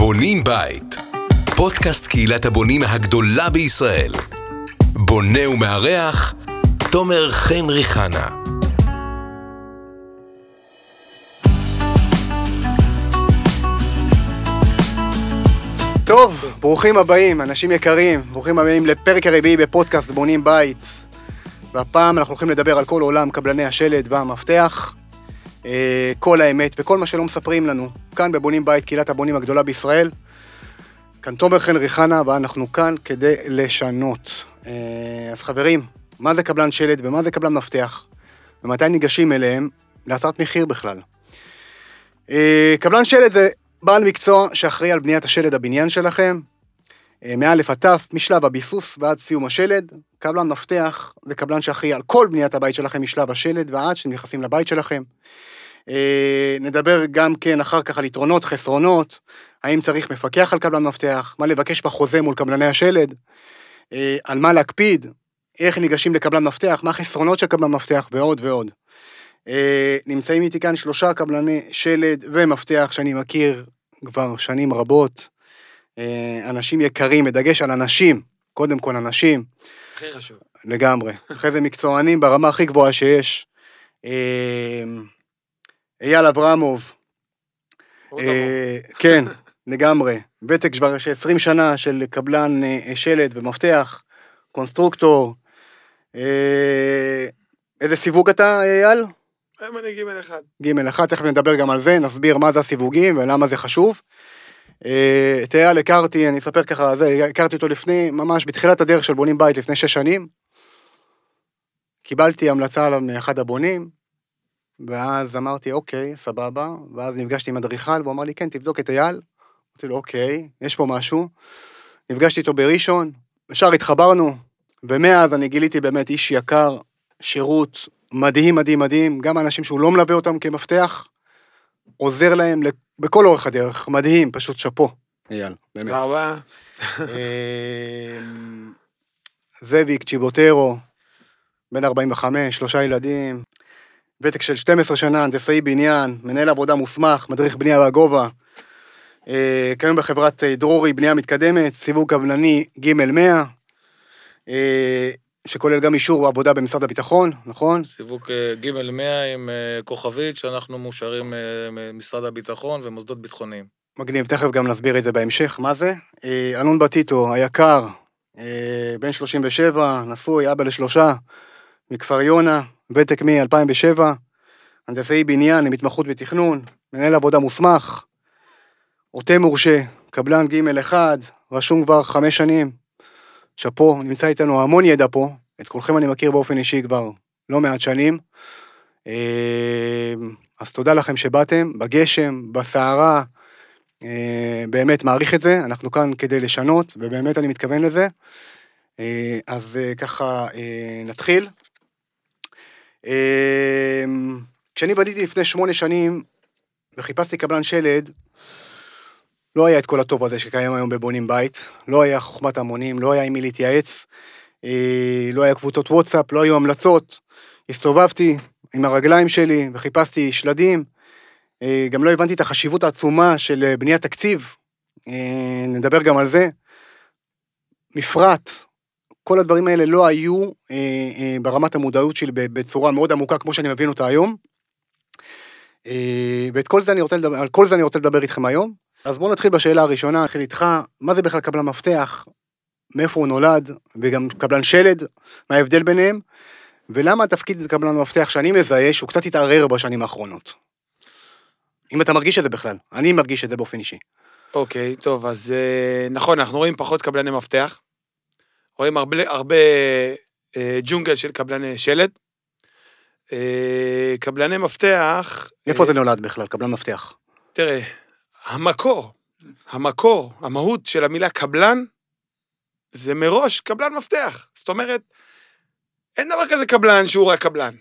בונים בית. פודקאסט קהילת הבונים הגדולה בישראל. בונה ומארח, תומר חן ריחנה. טוב, ברוכים הבאים, אנשים יקרים, ברוכים הבאים לפרק הרביעי בפודקאסט בונים בית. והפעם אנחנו הולכים לדבר על כל עולם קבלני השלד והמפתח, אה, כל האמת וכל מה שלא מספרים לנו, כאן בבונים בית, קהילת הבונים הגדולה בישראל. כאן תומר חן ריחנה, ואנחנו כאן כדי לשנות. אה, אז חברים, מה זה קבלן שלד ומה זה קבלן מפתח? ומתי ניגשים אליהם? להצעת מחיר בכלל. אה, קבלן שלד זה בעל מקצוע שאחראי על בניית השלד הבניין שלכם, אה, מא' עד ת', משלב הביסוס ועד סיום השלד. קבלן מפתח זה קבלן שאחראי על כל בניית הבית שלכם משלב השלד ועד שאתם נכנסים לבית שלכם. אה, נדבר גם כן אחר כך על יתרונות, חסרונות, האם צריך מפקח על קבלן מפתח, מה לבקש בחוזה מול קבלני השלד, אה, על מה להקפיד, איך ניגשים לקבלן מפתח, מה החסרונות של קבלן מפתח ועוד ועוד. אה, נמצאים איתי כאן שלושה קבלני שלד ומפתח שאני מכיר כבר שנים רבות. אנשים יקרים, בדגש על אנשים, קודם כל אנשים, הכי חשוב. לגמרי. אחרי זה מקצוענים ברמה הכי גבוהה שיש. אייל אברמוב, אה, כן, לגמרי. ותק כבר של 20 שנה של קבלן אה, שלד ומפתח, קונסטרוקטור. אה, איזה סיווג אתה, אייל? היום אני גימל אחד. ג' אחד, תכף נדבר גם על זה, נסביר מה זה הסיווגים ולמה זה חשוב. את אייל הכרתי, אני אספר ככה, זה, הכרתי אותו לפני, ממש בתחילת הדרך של בונים בית לפני שש שנים. קיבלתי המלצה עליו מאחד הבונים, ואז אמרתי, אוקיי, סבבה, ואז נפגשתי עם אדריכל, והוא אמר לי, כן, תבדוק את אייל. אמרתי לו, אוקיי, יש פה משהו. נפגשתי איתו בראשון, ישר התחברנו, ומאז אני גיליתי באמת איש יקר, שירות מדהים, מדהים, מדהים, גם האנשים שהוא לא מלווה אותם כמפתח, עוזר להם בכל אורך הדרך, מדהים, פשוט שאפו, אייל, באמת. תודה רבה. אמ, זאביק צ'יבוטרו, בן 45, שלושה ילדים, ותק של 12 שנה, הנדסאי בניין, מנהל עבודה מוסמך, מדריך בנייה והגובה. אה, כיום בחברת אה, דרורי, בנייה מתקדמת, סיווג קבלני ג' 100, אה, שכולל גם אישור עבודה במשרד הביטחון, נכון? סיווג אה, ג' 100 עם כוכבית שאנחנו מאושרים ממשרד הביטחון ומוסדות ביטחוניים. מגניב, תכף גם נסביר את זה בהמשך, מה זה? אלון בטיטו, היקר, בן 37, נשוי, אבא לשלושה, מכפר יונה, ותק מ-2007, הנדסאי בניין עם התמחות בתכנון, מנהל עבודה מוסמך, עוטה מורשה, קבלן ג' 1, רשום כבר חמש שנים, שאפו, נמצא איתנו המון ידע פה, את כולכם אני מכיר באופן אישי כבר לא מעט שנים. אה, אז תודה לכם שבאתם, בגשם, בסערה, אה, באמת מעריך את זה, אנחנו כאן כדי לשנות, ובאמת אני מתכוון לזה. אה, אז ככה נתחיל. אה, כשאני בניתי לפני שמונה שנים וחיפשתי קבלן שלד, לא היה את כל הטוב הזה שקיים היום בבונים בית, לא היה חוכמת המונים, לא היה עם מי להתייעץ, אה, לא היה קבוצות וואטסאפ, לא היו המלצות. הסתובבתי עם הרגליים שלי וחיפשתי שלדים, אה, גם לא הבנתי את החשיבות העצומה של אה, בניית תקציב, נדבר גם על זה. מפרט, כל הדברים האלה לא היו אה, אה, ברמת המודעות שלי בצורה מאוד עמוקה כמו שאני מבין אותה היום. אה, ואת כל זה אני רוצה לדבר, על כל זה אני רוצה לדבר איתכם היום. אז בואו נתחיל בשאלה הראשונה, נתחיל איתך, מה זה בכלל קבלן מפתח, מאיפה הוא נולד, וגם קבלן שלד, מה ההבדל ביניהם, ולמה התפקיד קבלן מפתח שאני מזהה שהוא קצת התערער בשנים האחרונות. אם אתה מרגיש את זה בכלל, אני מרגיש את זה באופן אישי. אוקיי, טוב, אז אה, נכון, אנחנו רואים פחות קבלני מפתח. רואים הרבה, הרבה אה, ג'ונגל של קבלני שלד. אה, קבלני מפתח... איפה אה, זה נולד בכלל, קבלן מפתח? תראה, המקור, המקור, המהות של המילה קבלן, זה מראש קבלן מפתח. זאת אומרת, אין דבר כזה קבלן שהוא רק קבלן.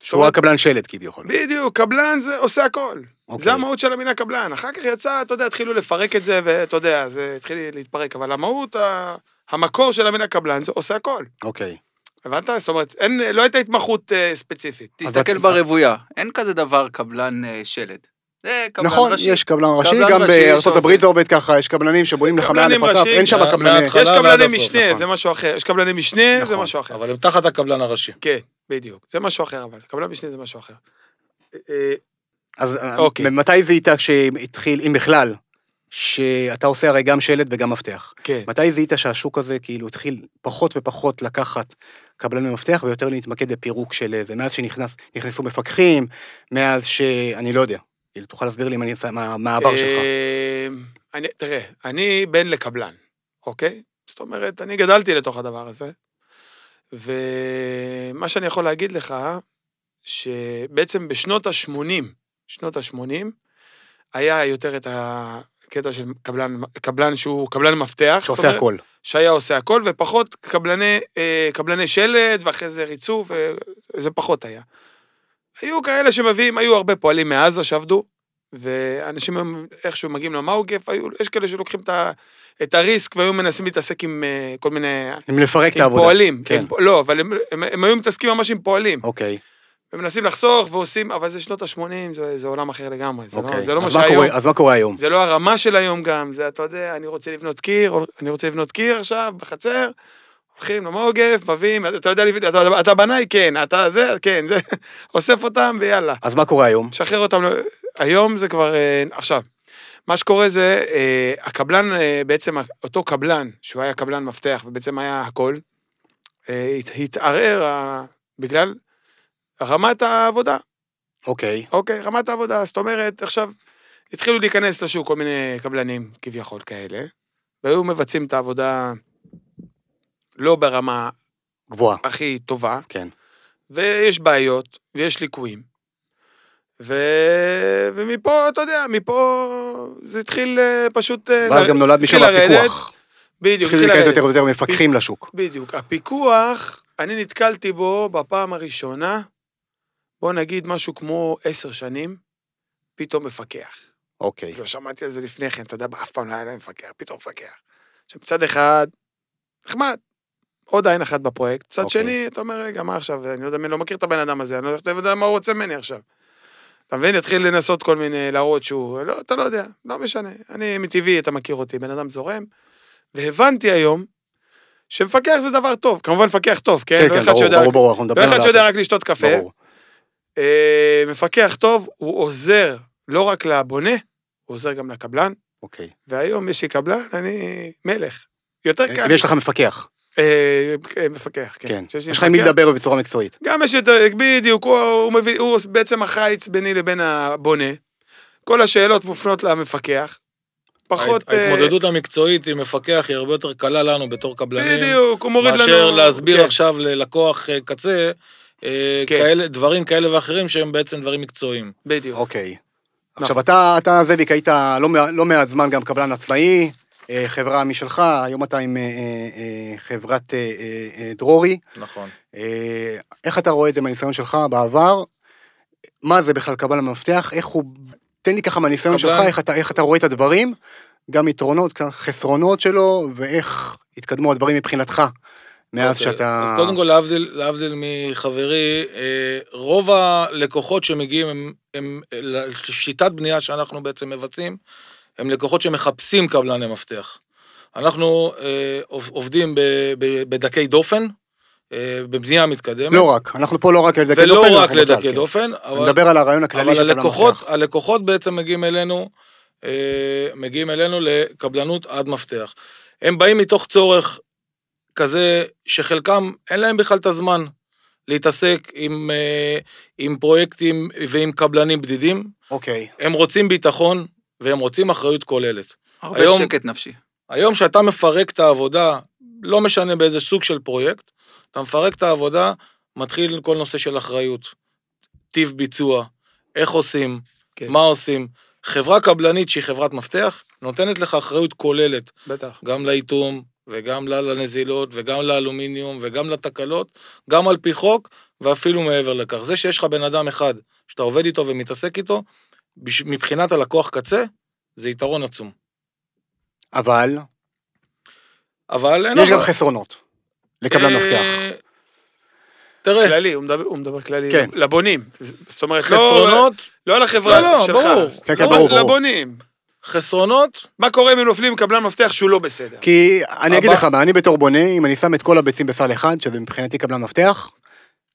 שהוא אומרת, הקבלן שלד כביכול. בדיוק, קבלן זה עושה הכל. אוקיי. זה המהות של המילה קבלן. אחר כך יצא, אתה יודע, התחילו לפרק את זה, ואתה יודע, זה התחיל להתפרק, אבל המהות, ה- המקור של המילה קבלן זה עושה הכל. אוקיי. הבנת? זאת אומרת, אין, לא הייתה התמחות אה, ספציפית. תסתכל אבל- ברבויה, אין כזה דבר קבלן אה, שלד. זה קבלן נכון, ראשי. יש קבלן ראשי, קבלן גם ראשי בארצות הברית זה עובד ככה, יש קבלנים שבונים לך מעל קבלנים לפניו, ראשיים, אין שם קבלני... יש קבלני משנה, נכון. זה משהו אחר. יש קבלני משנה, זה נכון. משהו אחר. אבל הם תחת הקבלן הראשי. כן, בדיוק. זה משהו אחר, אבל קבלן משנה זה משהו אחר. אה, אז אוקיי. מתי זה איתה שהתחיל, אם בכלל, שאתה עושה הרי גם שלט וגם מפתח? כן. מתי זיהית שהשוק הזה כאילו התחיל פחות ופחות לקחת קבלני מפתח ויותר להתמקד בפירוק של זה, מאז שנכנסו מפקחים, מאז ש... אני לא יודע. כאילו, תוכל להסביר לי מה העבר שלך. אה, אני- תראה, אני בן לקבלן, אוקיי? זאת אומרת, אני גדלתי לתוך הדבר הזה, ומה שאני יכול להגיד לך, שבעצם בשנות ה-80, שנות ה-80, היה יותר את הקטע של קבלן, קבלן שהוא קבלן מפתח. שעושה אומרת, הכל. שהיה עושה הכל, ופחות קבלני, אה, קבלני שלד, ואחרי זה ריצוף, וזה פחות היה. היו כאלה שמביאים, היו הרבה פועלים מעזה שעבדו, ואנשים היום איכשהו מגיעים למאוגף, היו, יש כאלה שלוקחים את, ה, את הריסק והיו מנסים להתעסק עם אה, כל מיני... אם לפרק את עם העבודה. פועלים. כן. עם, לא, אבל הם, הם, הם היו מתעסקים ממש עם פועלים. אוקיי, ומנסים לחסוך ועושים, אבל זה שנות ה-80, זה, זה עולם אחר לגמרי. זה, לא, אוקיי. זה לא מה שהיום. קורה- אז מה קורה היום? זה לא הרמה של היום גם, זה, אתה יודע, אני רוצה לבנות קיר, אני רוצה לבנות קיר עכשיו, בחצר, הולכים למאוגף, מביאים, אתה יודע, אתה, אתה בנאי, כן, אתה זה, כן, זה, אוסף אותם ויאללה. אז מה קורה היום? שחרר אותם, היום זה כבר, אה, עכשיו, מה שקורה זה, אה, הקבלן, אה, בעצם אותו קבלן, שהוא היה קבלן מפתח ובעצם היה הכל, הת- התערער בגלל רמת העבודה. אוקיי, אוקיי, רמת העבודה, זאת אומרת, עכשיו, התחילו להיכנס לשוק כל מיני קבלנים כביכול כאלה, והיו מבצעים את העבודה לא ברמה גבוהה, הכי טובה, כן. ויש בעיות, ויש ליקויים. ו... ומפה, אתה יודע, מפה זה התחיל אה, פשוט... אה, ואז ל- גם נולד משם. הפיקוח. בדיוק, התחיל להיכנס לרדת. יותר ויותר מפקחים לשוק. בדיוק. הפיקוח, אני נתקלתי בו בפעם הראשונה, בוא נגיד משהו כמו עשר שנים, פתאום מפקח. אוקיי. לא שמעתי על זה לפני כן, אתה יודע, אף פעם לא היה להם מפקח, פתאום מפקח. שמצד אחד, נחמד, עוד עין אחת בפרויקט, מצד אוקיי. שני, אתה אומר, רגע, מה עכשיו, אני לא יודע, אני לא מכיר את הבן אדם הזה, אני לא יודע מה הוא רוצה ממני עכשיו. אתה מבין? יתחיל לנסות כל מיני, להראות שהוא, לא, אתה לא יודע, לא משנה. אני מטבעי, אתה מכיר אותי, בן אדם זורם. והבנתי היום, שמפקח זה דבר טוב. כמובן מפקח טוב, כן? כן, לא כן, אחד ברור, ברור, ברור, אנחנו לא מדברים אחד על... שיודע רק לשתות קפה. ברור. אה, מפקח טוב, הוא עוזר לא רק לבונה, הוא עוזר גם לקבלן. אוקיי. והיום יש לי קבלן, אני מלך. יותר קל. ויש לך מפקח, אה, אה, מפקח, כן. כן. יש לך עם מי. לדבר בצורה מקצועית. גם יש יותר, בדיוק, הוא, הוא, מביא, הוא בעצם החיץ ביני לבין הבונה. כל השאלות מופנות למפקח. פחות... ההת- אה, ההתמודדות המקצועית עם מפקח היא הרבה יותר קלה לנו בתור קבלנים. בדיוק, הוא מוריד לנו... מאשר להסביר כן, עכשיו ללקוח אה, קצה, אה, כן. כאלה, דברים כאלה ואחרים שהם בעצם דברים מקצועיים. בדיוק. אוקיי. נכון. עכשיו, אתה, אתה, זאביק, היית לא לא מעט זמן גם קבלן עצמאי, אה, חברה משלך, היום אתה עם אה, אה, אה, חברת אה, אה, אה, דרורי. נכון. אה, איך אתה רואה את זה מהניסיון שלך בעבר? מה זה בכלל קבלן המפתח? איך הוא... תן לי ככה מהניסיון קבלן- שלך, איך אתה, איך אתה רואה את הדברים, גם יתרונות, חסרונות שלו, ואיך התקדמו הדברים מבחינתך, מאז אז, שאתה... אז קודם כל, להבדיל, להבדיל מחברי, אה, רוב הלקוחות שמגיעים הם, הם לשיטת בנייה שאנחנו בעצם מבצעים, הם לקוחות שמחפשים קבלני מפתח. אנחנו אה, עוב- עובדים ב, ב, בדקי דופן, אה, בבנייה מתקדמת. לא רק, אנחנו פה לא רק לדקי ולא דופן, רק אנחנו בכלל, לדקי כן. דופן, אבל... נדבר על הרעיון הכללי אבל של קבלן מפתח. הלקוחות בעצם מגיעים אלינו, אה, מגיעים אלינו לקבלנות עד מפתח. הם באים מתוך צורך כזה שחלקם אין להם בכלל את הזמן להתעסק עם, אה, עם פרויקטים ועם קבלנים בדידים. אוקיי, הם רוצים ביטחון והם רוצים אחריות כוללת. הרבה היום- שקט נפשי. היום שאתה מפרק את העבודה, לא משנה באיזה סוג של פרויקט, אתה מפרק את העבודה, מתחיל כל נושא של אחריות. טיב ביצוע, איך עושים, כן. מה עושים. חברה קבלנית שהיא חברת מפתח, נותנת לך אחריות כוללת, בטח. גם לאיתום, וגם ל- לנזילות, וגם לאלומיניום, וגם לתקלות, גם על פי חוק, ואפילו מעבר לכך. זה שיש לך בן אדם אחד שאתה עובד איתו ומתעסק איתו, מבחינת הלקוח קצה, זה יתרון עצום. אבל אבל אין... יש גם חסרונות לקבלן אה, מפתח. תראה, כללי, הוא מדבר, הוא מדבר כללי כן. לבונים. זאת אומרת, לא, חסרונות, לא לחברה לא, לא, שלך. ברור. כן, כן, לא, ברור, ברור. לבונים. חסרונות, מה קורה אם הם נופלים עם קבלן מפתח שהוא לא בסדר? כי אני אגיד לך מה, אני בתור בונה, אם אני שם את כל הביצים בסל אחד, שזה מבחינתי קבלן מפתח,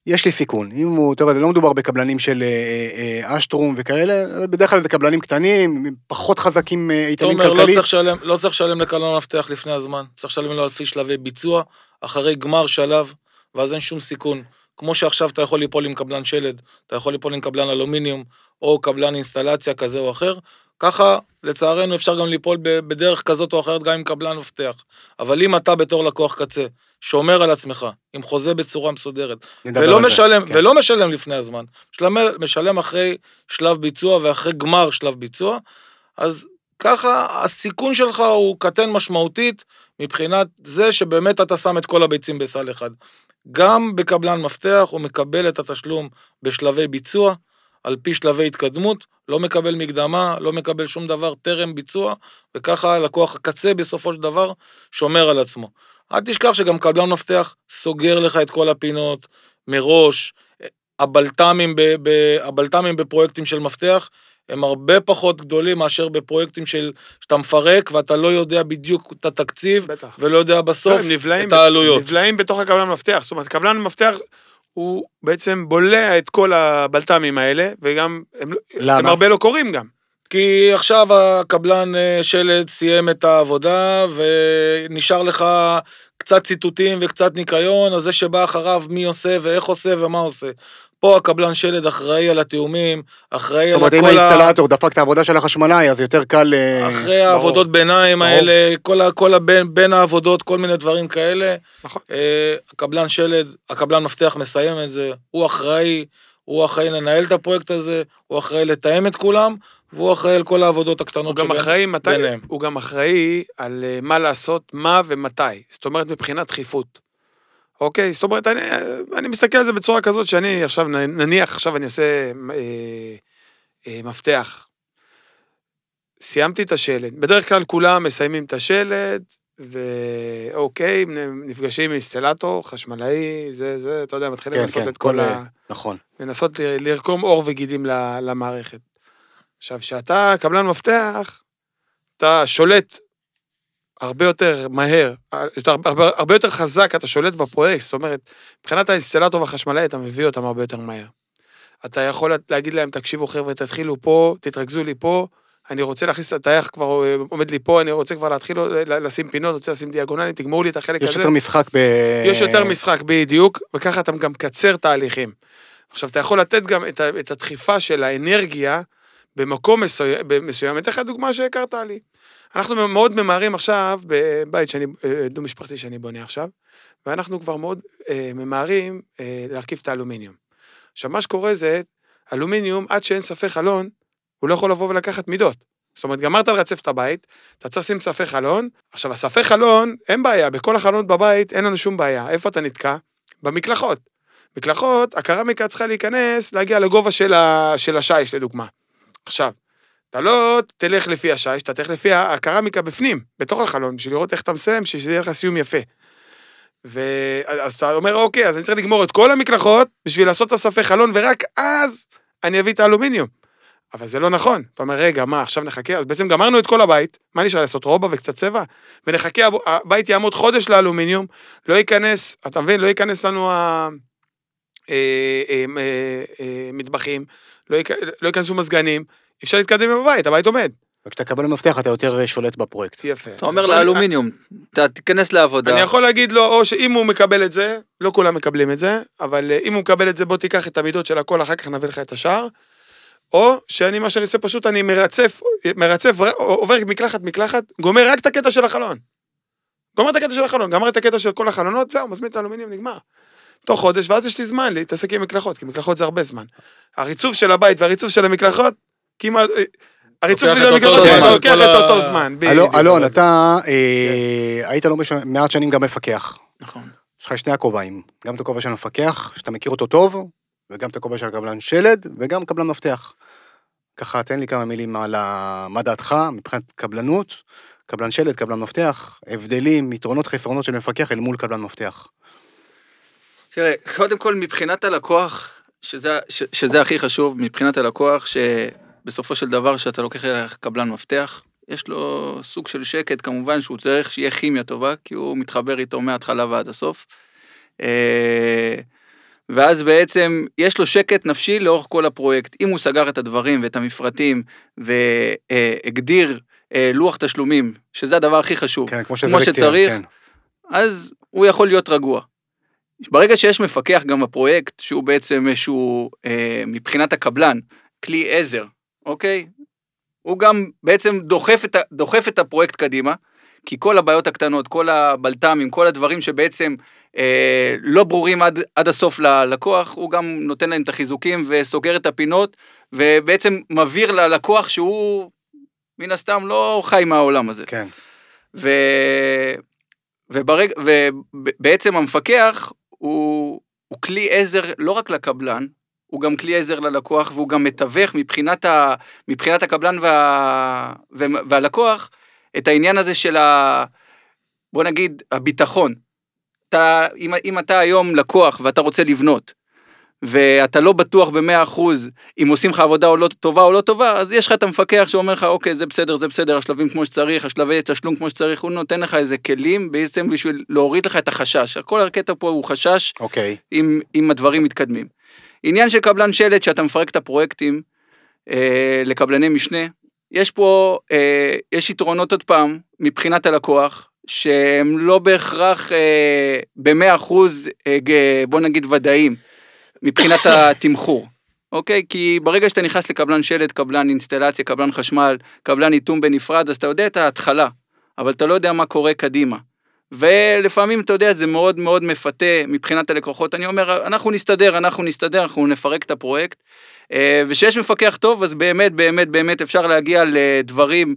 יש לי סיכון. אם הוא, אתה יודע, לא מדובר בקבלנים של אה, אה, אשטרום וכאלה, בדרך כלל זה קבלנים קטנים, פחות חזקים, אה, איתנים לא כלכלית. צריך לשלם- לא צריך לשלם לקבלן מפתח לפני הזמן, צריך לשלם לו לפי שלבי ביצוע, אחרי גמר שלב, ואז אין שום סיכון. כמו שעכשיו אתה יכול ליפול עם קבלן שלד, אתה יכול ליפול עם קבלן אלומיניום, או קבלן אינסטלציה כזה או אחר, ככה, לצערנו, אפשר גם ליפול בדרך כזאת או אחרת גם עם קבלן מפתח. אבל אם אתה בתור לקוח קצה, שומר על עצמך, עם חוזה בצורה מסודרת, ולא זה, משלם, כן. ולא משלם לפני הזמן, משלם, משלם אחרי שלב ביצוע ואחרי גמר שלב ביצוע, אז ככה הסיכון שלך הוא קטן משמעותית מבחינת זה שבאמת אתה שם את כל הביצים בסל אחד. גם בקבלן מפתח הוא מקבל את התשלום בשלבי ביצוע, על פי שלבי התקדמות, לא מקבל מקדמה, לא מקבל שום דבר טרם ביצוע, וככה לקוח הקצה בסופו של דבר שומר על עצמו. אל תשכח שגם קבלן מפתח סוגר לך את כל הפינות מראש. הבלת"מים, ב, ב, הבלת"מים בפרויקטים של מפתח הם הרבה פחות גדולים מאשר בפרויקטים של שאתה מפרק ואתה לא יודע בדיוק את התקציב בטח. ולא יודע בסוף הם נבלעים את העלויות. נבלעים בתוך הקבלן מפתח. זאת אומרת, קבלן מפתח הוא בעצם בולע את כל הבלת"מים האלה, וגם הם, לא- למה? הם הרבה לא קורים גם. כי עכשיו הקבלן אה, שלד סיים את העבודה ונשאר לך קצת ציטוטים וקצת ניקיון, אז זה שבא אחריו מי עושה ואיך עושה ומה עושה. פה הקבלן שלד אחראי על התיאומים, אחראי זאת על אומרת, אם כל ה... האינסטלטור דפק את העבודה של החשמלאי, אז יותר קל... אה, אחרי העבודות ביניים ברור. האלה, כל, ה- כל הבין, בין העבודות, כל מיני דברים כאלה. נכון. אה, הקבלן שלד, הקבלן מפתח מסיים את זה, הוא אחראי, הוא אחראי לנהל את הפרויקט הזה, הוא אחראי לתאם את כולם, והוא אחראי על כל העבודות הוא הקטנות גם אחראי מתי, ביניהם. הוא גם אחראי על אה, מה לעשות, מה ומתי. זאת אומרת, מבחינת דחיפות. אוקיי? זאת אומרת, אני, אני מסתכל על זה בצורה כזאת שאני עכשיו, נניח עכשיו אני עושה אה, אה, מפתח. סיימתי את השלד. בדרך כלל כולם מסיימים את השלד, ואוקיי, נפגשים עם אינסטלטור, חשמלאי, זה, זה, אתה יודע, מתחילים כן, לעשות כן, את כל כל, ה... נכון. לנסות ל- לרקום עור וגידים למערכת. עכשיו, כשאתה קבלן מפתח, אתה שולט הרבה יותר מהר, יותר, הרבה, הרבה יותר חזק, אתה שולט בפרויקט, זאת אומרת, מבחינת האינסטלטור והחשמלאי, אתה מביא אותם הרבה יותר מהר. אתה יכול להגיד להם, תקשיבו חבר'ה, תתחילו פה, תתרכזו לי פה, אני רוצה להכניס את הטייח כבר אה, עומד לי פה, אני רוצה כבר להתחיל ל- לשים פינות, רוצה לשים דיאגונלים, תגמרו לי את החלק יש הזה. יותר משחק ב... יש יותר משחק בדיוק, וככה אתה גם מקצר תהליכים. עכשיו, אתה יכול לתת גם את הדחיפה של האנרגיה במקום מסוים, מסוים. אני אתן לך דוגמה שהכרת לי. אנחנו מאוד ממהרים עכשיו בבית שאני, אה, דו-משפחתי שאני בונה עכשיו, ואנחנו כבר מאוד אה, ממהרים אה, להרכיב את האלומיניום. עכשיו, מה שקורה זה, אלומיניום, עד שאין ספי חלון, הוא לא יכול לבוא ולקחת מידות. זאת אומרת, גמרת לרצף את הבית, אתה צריך לשים ספי חלון. עכשיו, הספי חלון, אין בעיה, בכל החלונות בבית אין לנו שום בעיה. איפה אתה נתקע? במקלחות. מקלחות, הקרמיקה צריכה להיכנס, להגיע לגובה של, ה... של השיש, לדוגמה. עכשיו, אתה לא תלך לפי השיש, אתה תלך לפי הקרמיקה בפנים, בתוך החלון, בשביל לראות איך אתה מסיים, שזה יהיה לך סיום יפה. ואז אתה אומר, אוקיי, אז אני צריך לגמור את כל המקלחות בשביל לעשות את הספי חלון, ורק אז אני אביא את האלומיניום. אבל זה לא נכון. אתה אומר, רגע, מה, עכשיו נחכה? אז בעצם גמרנו את כל הבית, מה נשאר לעשות? רובה וקצת צבע? ונחכה, הב- הבית יעמוד חודש לאלומיניום, לא ייכנס, אתה מבין? לא ייכנס לנו ה... אה, אה, אה, לא לא ייכנסו מזגנים, אפשר להתקדם עם הבית, הבית עומד. וכשאתה קבל מפתח אתה יותר שולט בפרויקט. יפה. אתה אומר לאלומיניום, אתה תיכנס לעבודה. אני יכול להגיד לו, או שאם הוא מקבל את זה, לא כולם מקבלים את זה, אבל אה, אם הוא מקבל את זה, בוא תיקח את המידות של הכל, אחר כך נביא לך את השאר. או שאני, מה שאני עושה פשוט, אני מרצף, מרצף, עובר מקלחת מקלחת, גומר רק את הקטע של החלון. גומר את הקטע של החלון, גמר את הקטע של כל החלונות, זהו, מזמין את האלומיניום, נגמר. תוך חודש, ואז יש לי זמן להתעסק עם מקלחות, כי מקלחות זה הרבה זמן. הריצוף של הבית והריצוף של המקלחות, כמעט... אה, הריצוף אותו המקלחות זמן. לוקח את אותו זמן. אלון. אלון, אתה אה, היית לא מעט שנים גם מפקח. נכון. יש לך שני הכובעים, גם את הכובע של המפקח, שאתה מכיר אותו טוב, וגם את הכובע של הקבלן שלד, וגם קבלן מפתח. ככה, תן לי כמה מילים על מה דעתך מבחינת קבלנות, קבלן שלד, קבלן מפתח, הבדלים, יתרונות, חסרונות של מפקח אל מול קבלן מפתח. תראה, קודם כל מבחינת הלקוח, שזה, ש, שזה הכי חשוב, מבחינת הלקוח, שבסופו של דבר שאתה לוקח אליך קבלן מפתח, יש לו סוג של שקט, כמובן שהוא צריך שיהיה כימיה טובה, כי הוא מתחבר איתו מההתחלה ועד הסוף. אה, ואז בעצם יש לו שקט נפשי לאורך כל הפרויקט. אם הוא סגר את הדברים ואת המפרטים והגדיר אה, לוח תשלומים, שזה הדבר הכי חשוב, כן, כמו כמו שצריך, כן. אז הוא יכול להיות רגוע. ברגע שיש מפקח גם בפרויקט, שהוא בעצם איזשהו, אה, מבחינת הקבלן, כלי עזר, אוקיי? הוא גם בעצם דוחף את, דוחף את הפרויקט קדימה, כי כל הבעיות הקטנות, כל הבלת"מים, כל הדברים שבעצם אה, לא ברורים עד, עד הסוף ללקוח, הוא גם נותן להם את החיזוקים וסוגר את הפינות, ובעצם מבהיר ללקוח שהוא מן הסתם לא חי מהעולם הזה. כן. ו... וברג... ובעצם המפקח הוא, הוא כלי עזר לא רק לקבלן, הוא גם כלי עזר ללקוח, והוא גם מתווך מבחינת, ה... מבחינת הקבלן וה... ו... והלקוח את העניין הזה של ה... בוא נגיד, הביטחון. אתה, אם, אם אתה היום לקוח ואתה רוצה לבנות, ואתה לא בטוח במאה אחוז אם עושים לך עבודה או לא טובה או לא טובה, אז יש לך את המפקח שאומר לך, אוקיי, זה בסדר, זה בסדר, השלבים כמו שצריך, השלבי תשלום כמו שצריך, הוא נותן לך איזה כלים בעצם בשביל להוריד לך את החשש. כל הקטע פה הוא חשש אוקיי. אם, אם הדברים מתקדמים. עניין של קבלן שלט, שאתה מפרק את הפרויקטים אה, לקבלני משנה, יש פה, אה, יש יתרונות עוד פעם, מבחינת הלקוח, שהם לא בהכרח אה, במאה אחוז, אה, בוא נגיד ודאיים, מבחינת התמחור. אוקיי? כי ברגע שאתה נכנס לקבלן שלט, קבלן אינסטלציה, קבלן חשמל, קבלן איתום בנפרד, אז אתה יודע את ההתחלה, אבל אתה לא יודע מה קורה קדימה. ולפעמים, אתה יודע, זה מאוד מאוד מפתה מבחינת הלקוחות. אני אומר, אנחנו נסתדר, אנחנו נסתדר, אנחנו נפרק את הפרויקט. אה, וכשיש מפקח טוב, אז באמת, באמת, באמת אפשר להגיע לדברים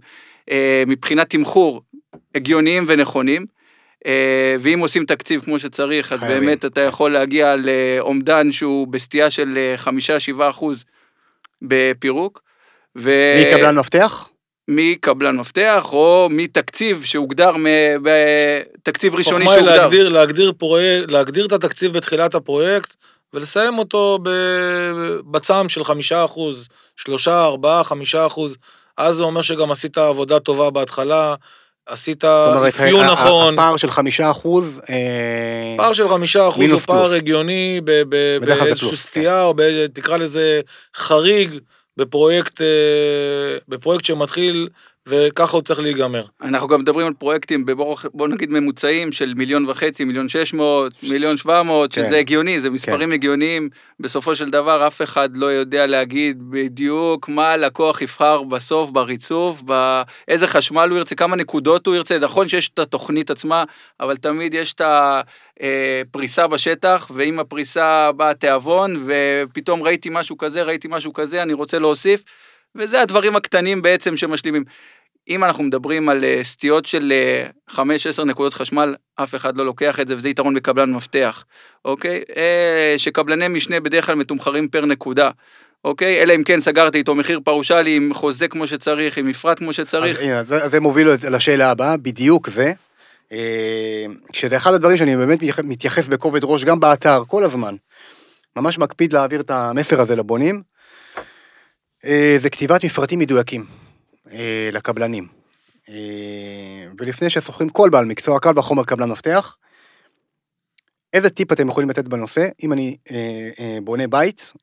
אה, מבחינת תמחור הגיוניים ונכונים. אה, ואם עושים תקציב כמו שצריך, אז חייבים. באמת אתה יכול להגיע לאומדן שהוא בסטייה של אה, חמישה-שבעה אחוז בפירוק. ו... מקבלן מפתח? מקבלן מפתח, או מתקציב שהוגדר, בתקציב ראשוני חוכמה שהוגדר. להגדיר, להגדיר, פרויקט, להגדיר את התקציב בתחילת הפרויקט, ולסיים אותו ב- בצעם של חמישה אחוז, שלושה, ארבעה, חמישה אחוז. אז זה אומר שגם עשית עבודה טובה בהתחלה, עשית אפיון נכון. הפער של חמישה אחוז, אה, פער של חמישה אחוז הוא פער. הגיוני באיזושהי פלוס, כן. סטייה, או תקרא לזה חריג, בפרויקט, אה, בפרויקט שמתחיל, וככה הוא צריך להיגמר. אנחנו גם מדברים על פרויקטים בבוא בוא נגיד ממוצעים של מיליון וחצי, מיליון שש מאות, מיליון שבע מאות, כן. שזה הגיוני, זה מספרים הגיוניים. בסופו של דבר אף אחד לא יודע להגיד בדיוק מה הלקוח יבחר בסוף בריצוף, באיזה חשמל הוא ירצה, כמה נקודות הוא ירצה. נכון שיש את התוכנית עצמה, אבל תמיד יש את הפריסה בשטח, ועם הפריסה בא התיאבון, ופתאום ראיתי משהו כזה, ראיתי משהו כזה, אני רוצה להוסיף. וזה הדברים הקטנים בעצם שמשלימים. אם אנחנו מדברים על אה, סטיות של 5-10 נקודות חשמל, אף אחד לא לוקח את זה, וזה יתרון בקבלן מפתח, אוקיי? אה, שקבלני משנה בדרך כלל מתומחרים פר נקודה, אוקיי? אלא אם כן סגרתי איתו מחיר פרושלי עם חוזה כמו שצריך, עם מפרט כמו שצריך. אז הנה, זה, זה מוביל לשאלה הבאה, בדיוק זה. אה, שזה אחד הדברים שאני באמת מתייחס בכובד ראש, גם באתר, כל הזמן. ממש מקפיד להעביר את המסר הזה לבונים. אה, זה כתיבת מפרטים מדויקים אה, לקבלנים. אה, ולפני ששוכרים כל בעל מקצוע, קל וחומר קבלן מפתח, איזה טיפ אתם יכולים לתת בנושא, אם אני בונה בית,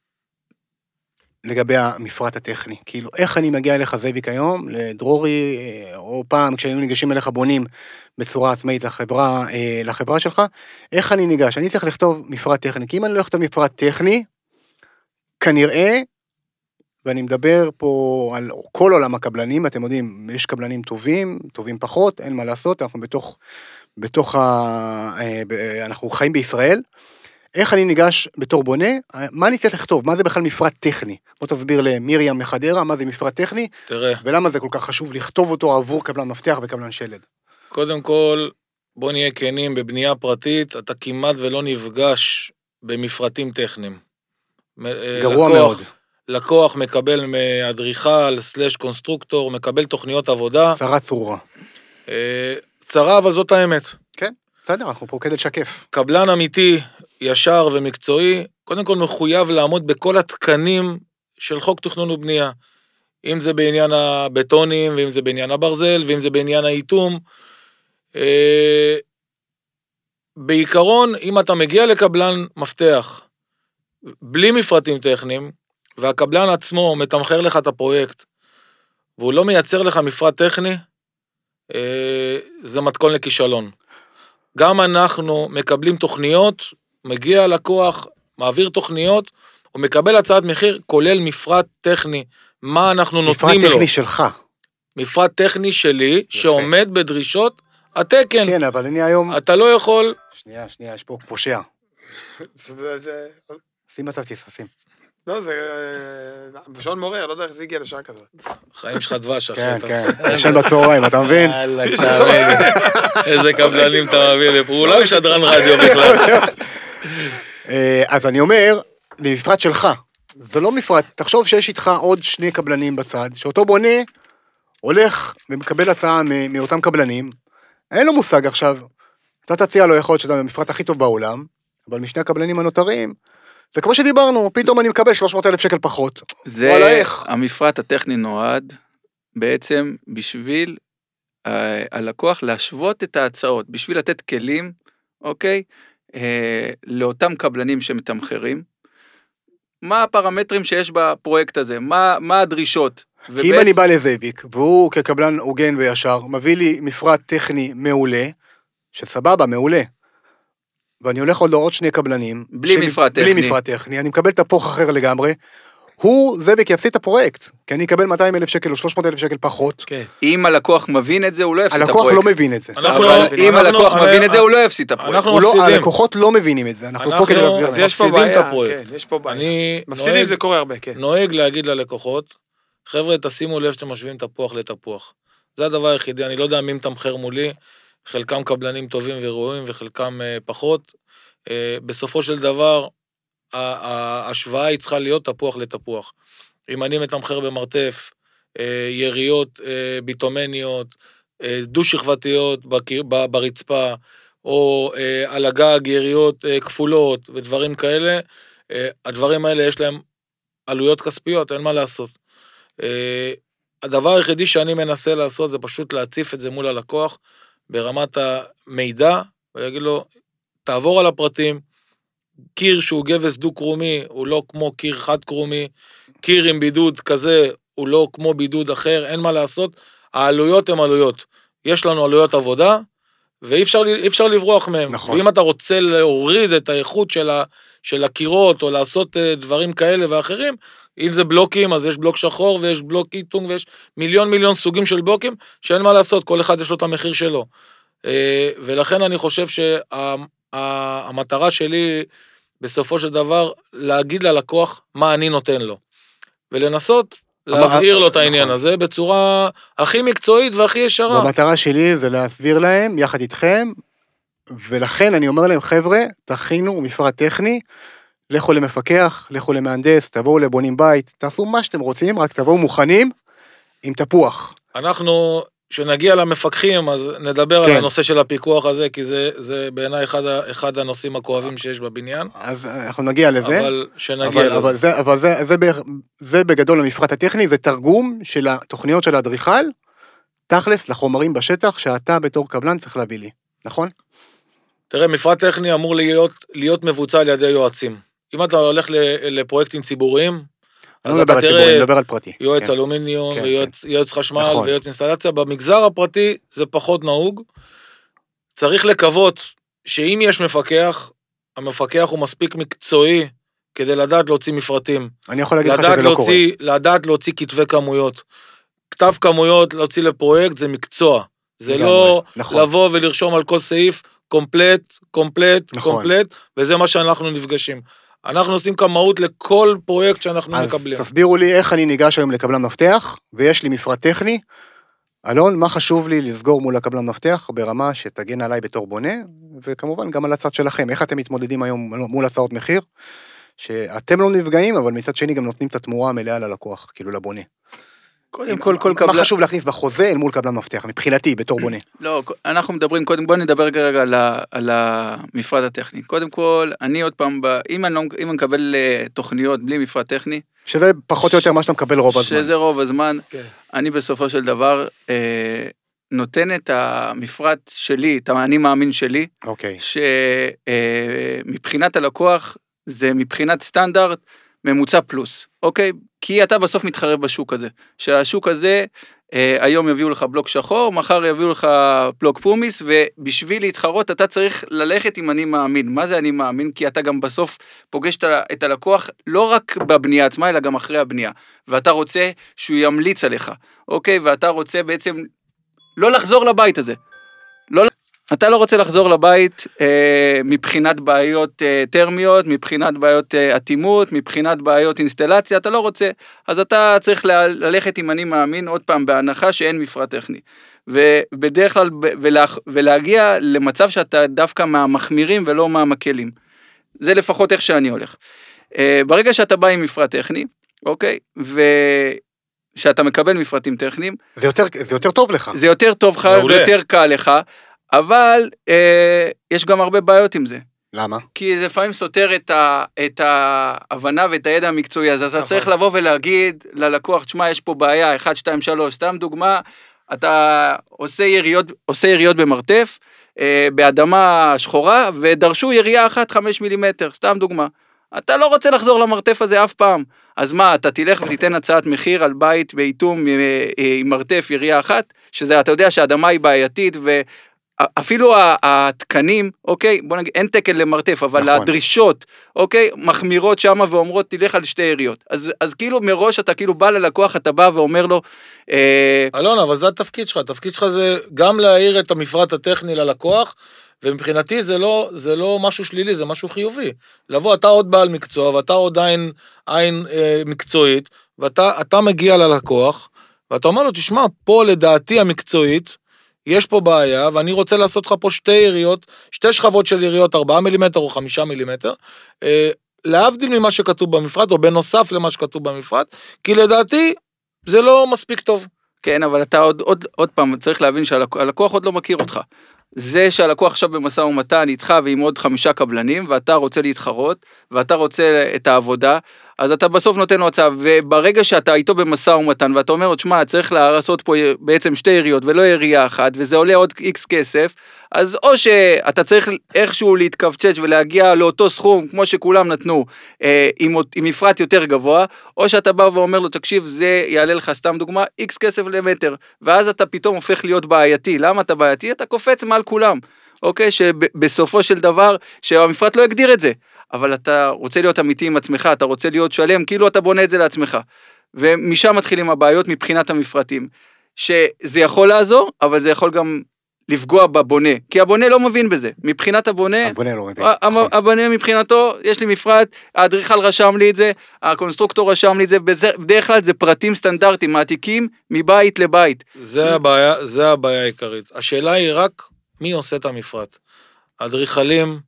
לגבי המפרט הטכני. כאילו, איך אני מגיע אליך זאביק היום, לדרורי, או פעם כשהיינו ניגשים אליך בונים בצורה עצמאית לחברה, לחברה שלך, איך אני ניגש? אני צריך לכתוב מפרט טכני, כי אם אני לא אכתוב מפרט טכני, כנראה, ואני מדבר פה על כל עולם הקבלנים, אתם יודעים, יש קבלנים טובים, טובים פחות, אין מה לעשות, אנחנו בתוך, בתוך ה... אה, אנחנו חיים בישראל. איך אני ניגש בתור בונה, מה אני צריך לכתוב, מה זה בכלל מפרט טכני? בוא תסביר למרים מחדרה מה זה מפרט טכני, תראה, ולמה זה כל כך חשוב לכתוב אותו עבור קבלן מפתח וקבלן שלד. קודם כל, בוא נהיה כנים, בבנייה פרטית אתה כמעט ולא נפגש במפרטים טכניים. אה, גרוע לקוח- מאוד. לקוח מקבל מאדריכל, סלאש קונסטרוקטור, מקבל תוכניות עבודה. צרה צרורה. אה, צרה, אבל זאת האמת. בסדר, אנחנו פה כדי לשקף. קבלן אמיתי ישר ומקצועי, קודם כל מחויב לעמוד בכל התקנים של חוק תכנון ובנייה. אם זה בעניין הבטונים, ואם זה בעניין הברזל, ואם זה בעניין האיטום. אה, בעיקרון, אם אתה מגיע לקבלן מפתח בלי מפרטים טכניים, והקבלן עצמו מתמחר לך את הפרויקט, והוא לא מייצר לך מפרט טכני, אה, זה מתכון לכישלון. גם אנחנו מקבלים תוכניות, מגיע לקוח, מעביר תוכניות, הוא מקבל הצעת מחיר, כולל מפרט טכני, מה אנחנו מפרט נותנים לו. טכני שלך. מפרט טכני שלי, שעומד בדרישות התקן. כן, אבל אני היום... אתה לא יכול, שנייה, שנייה, יש פה פושע. שים בצד תססים. לא, זה... אה, בשעון מעורר, לא יודע איך זה הגיע לשעה כזאת. חיים שלך דבש, אחי. כן, כן. ישן בצהריים, אתה מבין? איזה קבלנים אתה מביא לפה, הוא לא משדרן רדיו בכלל. אה, אז אני אומר, למפרט שלך. זה לא מפרט, תחשוב שיש איתך עוד שני קבלנים בצד, שאותו בונה הולך ומקבל הצעה מ- מאותם קבלנים, אין לו מושג עכשיו. אתה תציע לו, יכול להיות שזה המפרט הכי טוב בעולם, אבל משני הקבלנים הנותרים, זה כמו שדיברנו, פתאום אני מקבל 300 אלף שקל פחות. זה, וואלה, איך? המפרט הטכני נועד בעצם בשביל אה, הלקוח להשוות את ההצעות, בשביל לתת כלים, אוקיי, אה, לאותם קבלנים שמתמחרים. מה הפרמטרים שיש בפרויקט הזה? מה, מה הדרישות? כי אם ובעצם- אני בא לזאביק, והוא כקבלן הוגן וישר, מביא לי מפרט טכני מעולה, שסבבה, מעולה. ואני הולך עוד לעוד שני קבלנים. בלי שמ- מפרט בלי טכני. מפרט טכני, אני מקבל תפוח אחר לגמרי. הוא, זאביק יפסיד את הפרויקט, כי אני אקבל 200 אלף שקל או 300 אלף שקל פחות. כן. אם הלקוח מבין את זה, הוא לא יפסיד את הלקוח הפרויקט. לא מבין את זה. אנחנו- אבל אם אנחנו- הלקוח מבין את זה, הוא לא יפסיד את הפרויקט. אנחנו לא, מפסידים. הלקוחות לא מבינים את זה, אנחנו פה אנחנו- כדי להסביר אז להם. יש פה מפסידים את הפרויקט. כן, יש פה בעיה. אני מפסידים, נוהג- זה קורה הרבה, כן. נוהג להגיד ללקוחות, חבר'ה, תשימו לב שאתם משווים תפוח לתפוח. זה הדבר היחידי, אני לא יודע מי מתמחר מולי, חלקם קבלנים טובים וראויים וחלקם אה, פחות. אה, בסופו של דבר, ההשוואה היא צריכה להיות תפוח לתפוח. אם אני מתמחר במרתף, אה, יריות ביטומניות, דו-שכבתיות ברצפה, או על הגג יריות כפולות ודברים כאלה, הדברים האלה יש להם עלויות כספיות, אין מה לעשות. הדבר היחידי שאני מנסה לעשות זה פשוט להציף את זה מול הלקוח ברמת המידע, ולהגיד לו, תעבור על הפרטים, קיר שהוא גבס דו-קרומי הוא לא כמו קיר חד-קרומי, קיר עם בידוד כזה הוא לא כמו בידוד אחר, אין מה לעשות, העלויות הן עלויות. יש לנו עלויות עבודה, ואי אפשר, אפשר לברוח מהם. נכון. ואם אתה רוצה להוריד את האיכות של, ה, של הקירות, או לעשות אה, דברים כאלה ואחרים, אם זה בלוקים, אז יש בלוק שחור ויש בלוק איטונג ויש מיליון מיליון סוגים של בלוקים, שאין מה לעשות, כל אחד יש לו את המחיר שלו. אה, ולכן אני חושב שהמטרה שלי, בסופו של דבר, להגיד ללקוח מה אני נותן לו. ולנסות להבהיר לו את העניין נכון. הזה בצורה הכי מקצועית והכי ישרה. והמטרה שלי זה להסביר להם, יחד איתכם, ולכן אני אומר להם, חבר'ה, תכינו מפרט טכני, לכו למפקח, לכו למהנדס, תבואו לבונים בית, תעשו מה שאתם רוצים, רק תבואו מוכנים עם תפוח. אנחנו, כשנגיע למפקחים, אז נדבר כן. על הנושא של הפיקוח הזה, כי זה, זה בעיניי אחד, אחד הנושאים הכואבים שיש בבניין. אז אנחנו נגיע לזה. אבל שנגיע אבל, לזה. אבל, זה, אבל זה, זה, בערך- זה בגדול המפרט הטכני, זה תרגום של התוכניות של האדריכל, תכלס לחומרים בשטח שאתה בתור קבלן צריך להביא לי, נכון? תראה, מפרט טכני אמור להיות, להיות מבוצע על ידי יועצים. אם אתה הולך לפרויקטים ציבוריים, אז לא אתה תראה אני מדבר על פרטי. יועץ כן. אלומיניום, כן, ויועץ יועץ חשמל, נכון. ויועץ אינסטלציה. במגזר הפרטי זה פחות נהוג. צריך לקוות שאם יש מפקח, המפקח הוא מספיק מקצועי כדי לדעת להוציא מפרטים. אני יכול להגיד לך שזה לא קורה. לדעת להוציא כתבי כמויות. כתב כמויות להוציא לפרויקט זה מקצוע. זה לגמרי, לא נכון. לבוא ולרשום על כל סעיף קומפלט, קומפלט, נכון. קומפלט, וזה מה שאנחנו נפגשים. אנחנו עושים כמהות לכל פרויקט שאנחנו אז מקבלים. תסבירו לי איך אני ניגש היום לקבלן מפתח, ויש לי מפרט טכני. אלון, מה חשוב לי לסגור מול הקבלן מפתח ברמה שתגן עליי בתור בונה, וכמובן גם על הצד שלכם. איך אתם מתמודדים היום מול הצעות מחיר? שאתם לא נפגעים, אבל מצד שני גם נותנים את התמורה המלאה ללקוח, כאילו לבונה. קודם כל, כל מה קבלן... חשוב להכניס בחוזה אל מול קבלן מפתח, מבחינתי, בתור בונה. לא, אנחנו מדברים, קודם בוא נדבר רגע על, על המפרט הטכני. קודם כל, אני עוד פעם, ב, אם, אני לא, אם אני מקבל אה, תוכניות בלי מפרט טכני, שזה פחות או יותר מה שאתה מקבל רוב הזמן. שזה רוב הזמן, כן. אני בסופו של דבר אה, נותן את המפרט שלי, את האני מאמין שלי, אוקיי. שמבחינת הלקוח זה מבחינת סטנדרט ממוצע פלוס, אוקיי? כי אתה בסוף מתחרב בשוק הזה. שהשוק הזה, אה, היום יביאו לך בלוק שחור, מחר יביאו לך בלוק פומיס, ובשביל להתחרות אתה צריך ללכת עם אני מאמין. מה זה אני מאמין? כי אתה גם בסוף פוגש את הלקוח לא רק בבנייה עצמה, אלא גם אחרי הבנייה. ואתה רוצה שהוא ימליץ עליך, אוקיי? ואתה רוצה בעצם לא לחזור לבית הזה. לא, אתה לא רוצה לחזור לבית אה, מבחינת בעיות אה, טרמיות, מבחינת בעיות אה, אטימות, מבחינת בעיות אינסטלציה, אתה לא רוצה. אז אתה צריך ל- ללכת עם אני מאמין, עוד פעם, בהנחה שאין מפרט טכני. ובדרך כלל, ב- ולה, ולהגיע למצב שאתה דווקא מהמחמירים ולא מהמקלים. זה לפחות איך שאני הולך. אה, ברגע שאתה בא עם מפרט טכני, אוקיי, ושאתה מקבל מפרטים טכניים, זה יותר- זה יותר טוב לך. זה יותר טוב לך. ויותר קל לך, אבל אה, יש גם הרבה בעיות עם זה. למה? כי זה לפעמים סותר את, ה, את ההבנה ואת הידע המקצועי, אז אתה נכון. צריך לבוא ולהגיד ללקוח, תשמע, יש פה בעיה, 1, 2, 3, סתם דוגמה, אתה עושה יריות, עושה יריות במרתף, אה, באדמה שחורה, ודרשו ירייה אחת 5 מילימטר, סתם דוגמה. אתה לא רוצה לחזור למרתף הזה אף פעם. אז מה, אתה תלך ותיתן הצעת מחיר על בית באיתום אה, אה, עם מרתף ירייה אחת, שזה, אתה יודע שהאדמה היא בעייתית, ואפילו ה- התקנים, אוקיי, בוא נגיד, אין תקן למרתף, אבל נכון. הדרישות, אוקיי, מחמירות שמה ואומרות, תלך על שתי יריות. אז, אז כאילו מראש אתה כאילו בא ללקוח, אתה בא ואומר לו, אה, אלון, אבל זה התפקיד שלך, התפקיד שלך זה גם להעיר את המפרט הטכני ללקוח, ומבחינתי זה לא, זה לא משהו שלילי, זה משהו חיובי. לבוא, אתה עוד בעל מקצוע, ואתה עוד עין, עין אה, מקצועית, ואתה אתה מגיע ללקוח, ואתה אומר לו, תשמע, פה לדעתי המקצועית, יש פה בעיה, ואני רוצה לעשות לך פה שתי יריות, שתי שכבות של יריות, 4 מילימטר או 5 מילימטר, אה, להבדיל ממה שכתוב במפרט, או בנוסף למה שכתוב במפרט, כי לדעתי זה לא מספיק טוב. כן, אבל אתה עוד, עוד, עוד פעם, צריך להבין שהלקוח עוד לא מכיר אותך. זה שהלקוח עכשיו במשא ומתן איתך ועם עוד חמישה קבלנים, ואתה רוצה להתחרות, ואתה רוצה את העבודה, אז אתה בסוף נותן לו הצעה, וברגע שאתה איתו במשא ומתן, ואתה אומר לו, תשמע, צריך לעשות פה בעצם שתי יריות ולא ירייה אחת, וזה עולה עוד איקס כסף, אז או שאתה צריך איכשהו להתכווצ'ץ' ולהגיע לאותו סכום, כמו שכולם נתנו, אה, עם, עם מפרט יותר גבוה, או שאתה בא ואומר לו, תקשיב, זה יעלה לך סתם דוגמה, איקס כסף למטר, ואז אתה פתאום הופך להיות בעייתי. למה אתה בעייתי? אתה קופץ מעל כולם, אוקיי? שבסופו של דבר, שהמפרט לא הגדיר את זה, אבל אתה רוצה להיות אמיתי עם עצמך, אתה רוצה להיות שלם, כאילו אתה בונה את זה לעצמך. ומשם מתחילים הבעיות מבחינת המפרטים. שזה יכול לעזור, אבל זה יכול גם לפגוע בבונה, כי הבונה לא מבין בזה. מבחינת הבונה, הבונה לא מבין. נכון. הבונה מבחינתו, יש לי מפרט, האדריכל רשם לי את זה, הקונסטרוקטור רשם לי את זה, בזה- בדרך כלל זה פרטים סטנדרטיים, מעתיקים מבית לבית. זה הבעיה, זה הבעיה העיקרית. השאלה היא רק מי עושה את המפרט. האדריכלים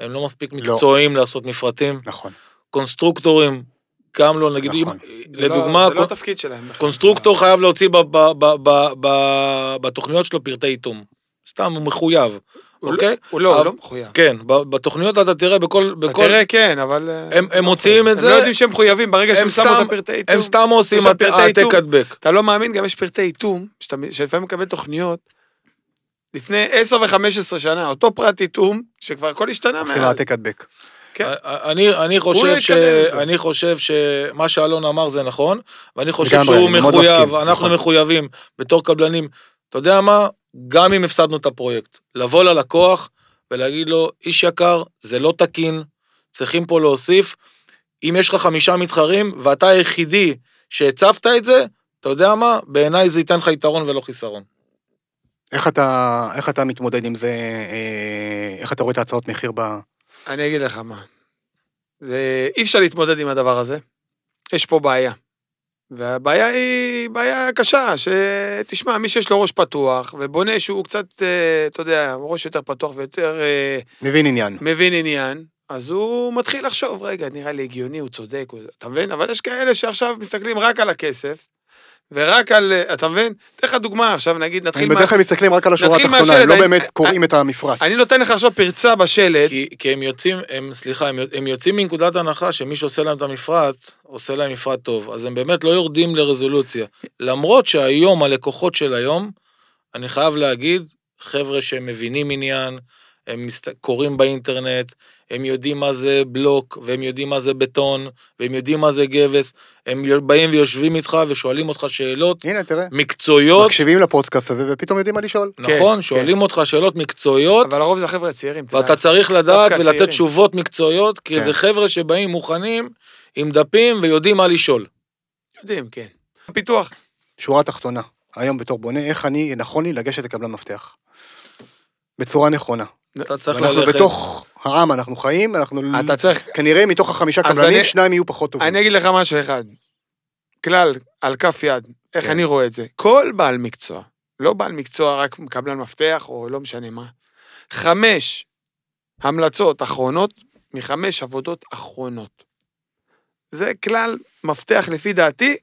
הם לא מספיק לא. מקצועיים לעשות מפרטים, נכון. קונסטרוקטורים גם לא, נגיד, אם, נכון. זה לא- לדוגמה, זה לא קונ- התפקיד שלהם. קונסטרוקטור חייב להוציא ב- ב- ב- ב- ב- בתוכניות שלו פרטי איתום. סתם, הוא מחויב, הוא לא- אוקיי? הוא לא, הוא לא מחויב. כן, ב- בתוכניות אתה תראה בכל... אתה בכל תראה, כן, אבל... אה, הם- הם לא מוציאים. את זה- הם לא יודעים שהם מחויבים, ברגע הם שהם שמו את הפרטי איתום. הם סתם עושים העתק איתום. הדבק. אתה לא מאמין, גם יש פרטי איתום, שלפעמים מקבל תוכניות, לפני 10 ו-15 שנה, אותו פרט איתום, שכבר הכל השתנה עושים מאז. העתק הדבק. כן. אני, אני, הוא חושב לא ש... אני חושב שמה שאלון אמר זה נכון, ואני חושב שהוא מחויב, אנחנו נכון. מחויבים בתור קבלנים. אתה יודע מה? גם אם הפסדנו את הפרויקט, לבוא ללקוח ולהגיד לו, איש יקר, זה לא תקין, צריכים פה להוסיף. אם יש לך חמישה מתחרים ואתה היחידי שהצבת את זה, אתה יודע מה? בעיניי זה ייתן לך יתרון ולא חיסרון. איך אתה, איך אתה מתמודד עם זה, אה, איך אתה רואה את ההצעות מחיר ב... אני אגיד לך מה. זה... אי אפשר להתמודד עם הדבר הזה. יש פה בעיה. והבעיה היא בעיה קשה, שתשמע, מי שיש לו ראש פתוח, ובונה שהוא קצת, אה, אתה יודע, ראש יותר פתוח ויותר אה, מבין עניין. מבין עניין, אז הוא מתחיל לחשוב, רגע, נראה לי הגיוני, הוא צודק, הוא... אתה מבין? אבל יש כאלה שעכשיו מסתכלים רק על הכסף, ורק על, אה, אתה מבין? אתן לך דוגמה, עכשיו נגיד, נתחיל הם בדרך כלל מסתכלים רק על השורה התחתונה, הם לא באמת קוראים את המפרט. אני נותן לך עכשיו פרצה בשלט, כי, כי הם יוצאים, הם, סליחה, הם, הם יוצאים מנקודת הנחה שמי שעושה להם את המפרט, עושה להם מפרט טוב. אז הם באמת לא יורדים לרזולוציה. למרות שהיום, הלקוחות של היום, אני חייב להגיד, חבר'ה שהם מבינים עניין, הם. קוראים באינטרנט, הם יודעים מה זה בלוק, והם יודעים מה זה בטון, והם יודעים מה זה גבס, הם באים ויושבים איתך ושואלים אותך שאלות הנה, תראה. מקצועיות, מקשיבים לפודקאסט הזה ופתאום יודעים מה לשאול. נכון? כן. שואלים אותך שאלות מקצועיות, אבל הרוב זה החבר'ה הצעירים. אתה יודע. ואתה צריך לדעת ולתת צעירים. תשובות מקצועיות, כי כן. זה חבר'ה שבאים מוכנים עם דפים ויודעים מה לשאול. יודעים, כן. פיתוח. שורה תחתונה, היום בתור בונה, איך אני, נכון לי לגשת לקבלן מפתח. בצורה נכונה. אתה צריך אנחנו ללכת... בתוך העם אנחנו חיים, אנחנו... אתה צריך, כנראה מתוך החמישה קבלנים, אני- שניים יהיו פחות טובים. אני אגיד לך משהו אחד. כלל, על כף יד, איך כן. אני רואה את זה. כל בעל מקצוע, לא בעל מקצוע רק קבלן מפתח או לא משנה מה, חמש המלצות אחרונות מחמש עבודות אחרונות. זה כלל מפתח לפי דעתי,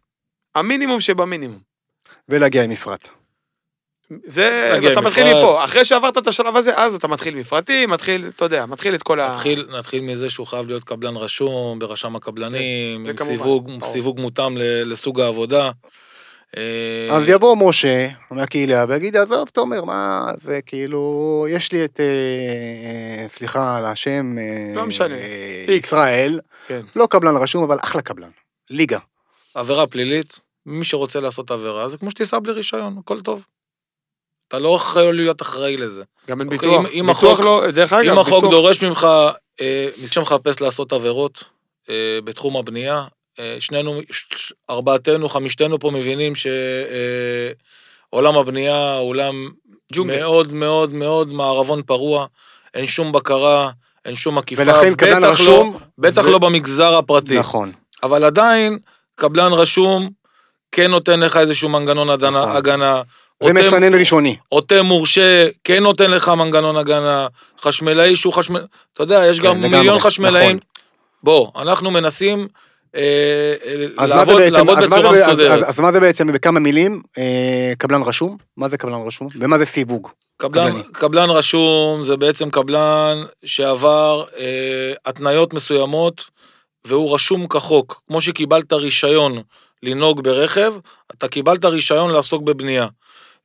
המינימום שבמינימום. ולהגיע עם מפרט. זה, אתה עם מתחיל מפרט. מפה, אחרי שעברת את השלב הזה, אז אתה מתחיל מפרטים, מתחיל, אתה יודע, מתחיל את כל ה... נתחיל, נתחיל מזה שהוא חייב להיות קבלן רשום ברשם הקבלנים, זה עם כמובן, סיווג. סיווג מותאם ל- לסוג העבודה. אה, אז יבוא משה מהקהילה ויגיד, עזוב, תומר, מה זה, כאילו, יש לי את, אה, סליחה על השם, אה, לא משנה, אה. ישראל, כן. לא קבלן רשום, אבל אחלה קבלן. ליגה. עבירה פלילית, מי שרוצה לעשות עבירה, זה כמו שתיסע בלי רישיון, הכל טוב. אתה לא יכול להיות אחראי לזה. גם אין אוקיי, ביטוח. אם- אם ביטוח החוק- לא, דרך אגב, אם החוק ביטוח- דורש ממך, אה, מי שמחפש לעשות עבירות אה, בתחום הבנייה, אה, שנינו, ש- ארבעתנו, חמישתנו פה מבינים שעולם הבנייה הוא עולם ג'ונגל. מאוד מאוד מאוד מערבון פרוע, אין שום בקרה, אין שום עקיפה, ולכן קבלן בטח רשום, לא, בטח זה- לא במגזר הפרטי. נכון. אבל עדיין, קבלן רשום כן נותן לך איזשהו מנגנון נכון. הגנה זה מסנן ראשוני. עוטה מורשה, כן נותן לך מנגנון הגנה, חשמלאי שהוא חשמל... אתה יודע, יש גם כן, לגמרי, מיליון חשמלאים. נכון. בוא, אנחנו מנסים אה, אה, לעבוד, בעצם, אז בצורה אז- מסודרת. אז- אז מה זה בעצם, בכמה מילים, אה, קבלן רשום? מה זה קבלן רשום? ומה זה סיווג? קבלן, קבלני. קבלן רשום זה בעצם קבלן שעבר אה, התניות מסוימות, והוא רשום כחוק. כמו שקיבלת רישיון לנהוג ברכב, אתה קיבלת רישיון לעסוק בבנייה.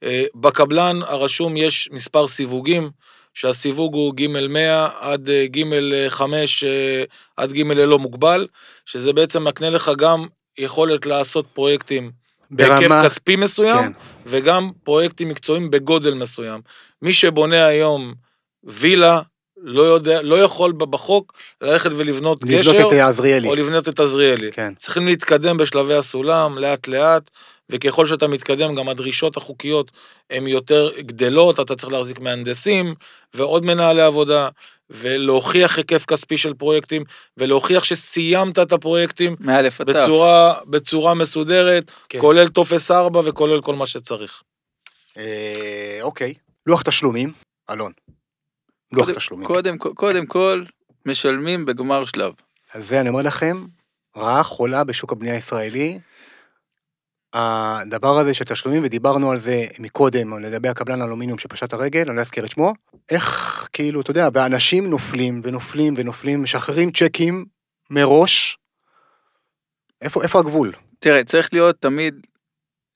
אה, בקבלן הרשום יש מספר סיווגים, שהסיווג הוא ג' 100 עד אה, ג' 5 אה, עד ג' ללא מוגבל, שזה בעצם מקנה לך גם יכולת לעשות פרויקטים בהיקף ברמה- כספי מסוים, כן. וגם פרויקטים מקצועיים בגודל מסוים. מי שבונה היום וילה, לא יודע, לא יכול בחוק ללכת ולבנות לבנות גשר, את אה, עזריאלי. או לבנות את עזריאלי. כן. צריכים להתקדם בשלבי הסולם, לאט לאט, וככל שאתה מתקדם, גם הדרישות החוקיות הן יותר גדלות, אתה צריך להחזיק מהנדסים ועוד מנהלי עבודה, ולהוכיח היקף כספי של פרויקטים, ולהוכיח שסיימת את הפרויקטים מאלף עד תו. בצורה, בצורה מסודרת, כן. כולל טופס 4 וכולל כל מה שצריך. אה, אוקיי. לוח תשלומים, אלון. לוח קודם- תשלומים. קודם, קודם כל, משלמים בגמר שלב. על זה אני אומר לכם, רעה חולה בשוק הבנייה הישראלי. הדבר הזה של תשלומים, ודיברנו על זה מקודם, לגבי הקבלן האלומיניום שפשט הרגל, אני לא אזכיר את שמו, איך, כאילו, אתה יודע, ואנשים נופלים ונופלים ונופלים, משחררים צ'קים מראש. איפה, איפה הגבול? תראה, צריך להיות תמיד